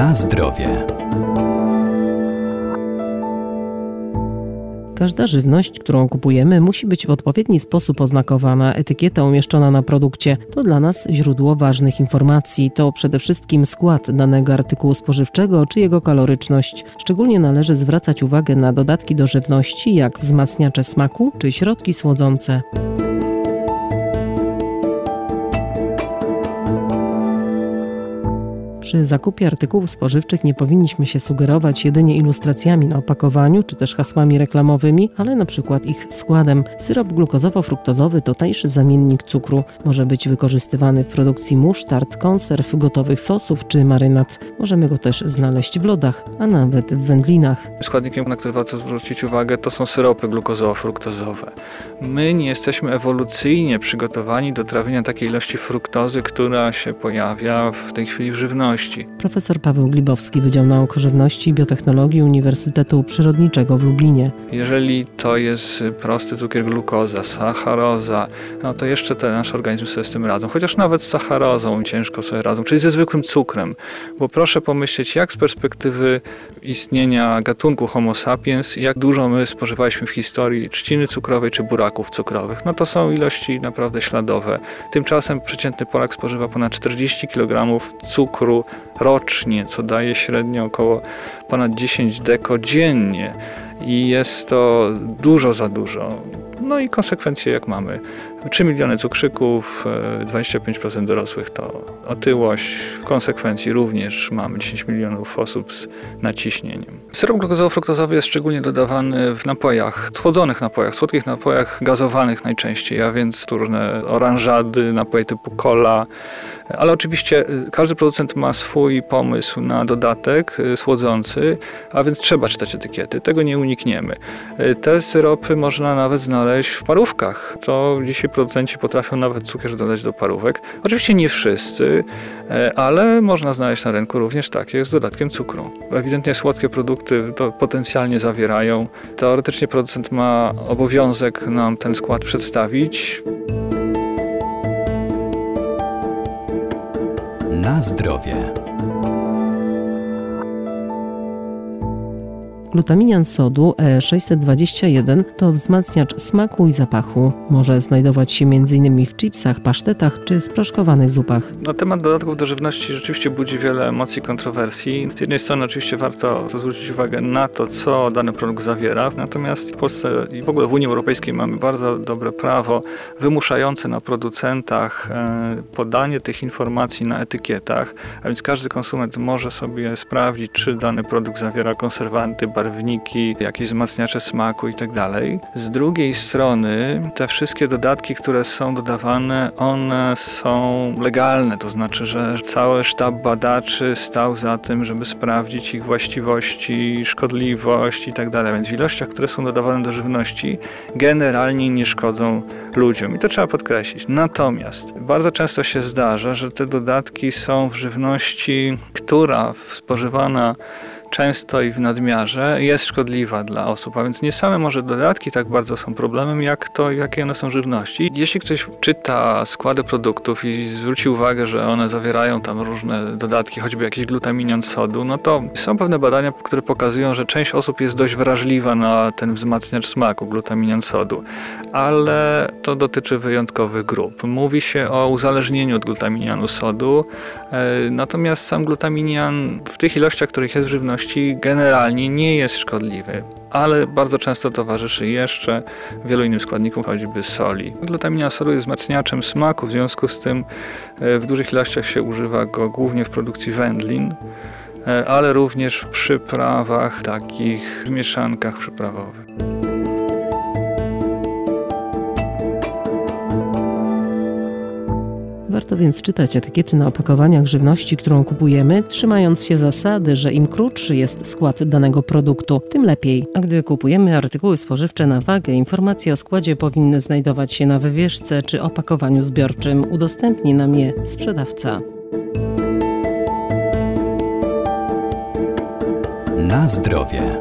Na zdrowie. Każda żywność, którą kupujemy, musi być w odpowiedni sposób oznakowana, etykieta umieszczona na produkcie. To dla nas źródło ważnych informacji. To przede wszystkim skład danego artykułu spożywczego czy jego kaloryczność. Szczególnie należy zwracać uwagę na dodatki do żywności, jak wzmacniacze smaku czy środki słodzące. Przy zakupie artykułów spożywczych nie powinniśmy się sugerować jedynie ilustracjami na opakowaniu czy też hasłami reklamowymi, ale na przykład ich składem. Syrop glukozowo-fruktozowy to tańszy zamiennik cukru. Może być wykorzystywany w produkcji musztard, konserw, gotowych sosów czy marynat. Możemy go też znaleźć w lodach, a nawet w wędlinach. Składnikiem, na który warto zwrócić uwagę, to są syropy glukozowo-fruktozowe. My nie jesteśmy ewolucyjnie przygotowani do trawienia takiej ilości fruktozy, która się pojawia w tej chwili w żywności żywności. Profesor Paweł Glibowski, Wydział Nauk o Żywności i Biotechnologii Uniwersytetu Przyrodniczego w Lublinie. Jeżeli to jest prosty cukier glukoza, sacharoza, no to jeszcze te nasze organizmy sobie z tym radzą. Chociaż nawet z sacharozą ciężko sobie radzą, czyli ze zwykłym cukrem. Bo proszę pomyśleć, jak z perspektywy istnienia gatunku Homo sapiens, jak dużo my spożywaliśmy w historii trzciny cukrowej czy buraków cukrowych. No to są ilości naprawdę śladowe. Tymczasem przeciętny Polak spożywa ponad 40 kg cukru rocznie, co daje średnio około ponad 10 deko dziennie i jest to dużo za dużo. No i konsekwencje jak mamy. 3 miliony cukrzyków, 25% e, dorosłych to otyłość. W konsekwencji również mamy 10 milionów osób z naciśnieniem. Syrop glukozowo-fruktozowy jest szczególnie dodawany w napojach, schłodzonych napojach, słodkich napojach gazowanych najczęściej, a więc różne oranżady, napoje typu cola, ale oczywiście y, każdy producent ma swój pomysł na dodatek y, słodzący, a więc trzeba czytać etykiety. Tego nie unikniemy. Te syropy można nawet znaleźć w parówkach. To dzisiaj producenci potrafią nawet cukier dodać do parówek. Oczywiście nie wszyscy, ale można znaleźć na rynku również takie z dodatkiem cukru. Ewidentnie słodkie produkty to potencjalnie zawierają. Teoretycznie producent ma obowiązek nam ten skład przedstawić. Na zdrowie. Glutaminian sodu E621 to wzmacniacz smaku i zapachu. Może znajdować się m.in. w chipsach, pasztetach czy sproszkowanych zupach. Na temat dodatków do żywności rzeczywiście budzi wiele emocji, kontrowersji. Z jednej strony oczywiście warto zwrócić uwagę na to, co dany produkt zawiera, natomiast w Polsce i w ogóle w Unii Europejskiej mamy bardzo dobre prawo wymuszające na producentach e, podanie tych informacji na etykietach, a więc każdy konsument może sobie sprawdzić, czy dany produkt zawiera konserwanty, barwniki, jakieś wzmacniacze smaku itd. Tak Z drugiej strony te wszystkie dodatki, które są dodawane, one są legalne, to znaczy, że cały sztab badaczy stał za tym, żeby sprawdzić ich właściwości, szkodliwość itd. Tak Więc w ilościach, które są dodawane do żywności, generalnie nie szkodzą ludziom i to trzeba podkreślić. Natomiast bardzo często się zdarza, że te dodatki są w żywności, która spożywana często i w nadmiarze jest szkodliwa dla osób, a więc nie same może dodatki tak bardzo są problemem, jak to, jakie one są żywności. Jeśli ktoś czyta składy produktów i zwróci uwagę, że one zawierają tam różne dodatki, choćby jakiś glutaminian sodu, no to są pewne badania, które pokazują, że część osób jest dość wrażliwa na ten wzmacniacz smaku, glutaminian sodu, ale to dotyczy wyjątkowych grup. Mówi się o uzależnieniu od glutaminianu sodu, e, natomiast sam glutaminian w tych ilościach, których jest w żywności, żywności generalnie nie jest szkodliwy, ale bardzo często towarzyszy jeszcze wielu innym składnikom, choćby soli. Glutamina solu jest wzmacniaczem smaku, w związku z tym e, w dużych ilościach się używa go głównie w produkcji wędlin, e, ale również w przyprawach, takich w mieszankach przyprawowych. Warto więc czytać etykiety na opakowaniach żywności, którą kupujemy, trzymając się zasady, że im krótszy jest skład danego produktu, tym lepiej. A gdy kupujemy artykuły spożywcze na wagę, informacje o składzie powinny znajdować się na wywieszce czy opakowaniu zbiorczym. Udostępni nam je sprzedawca. Na zdrowie.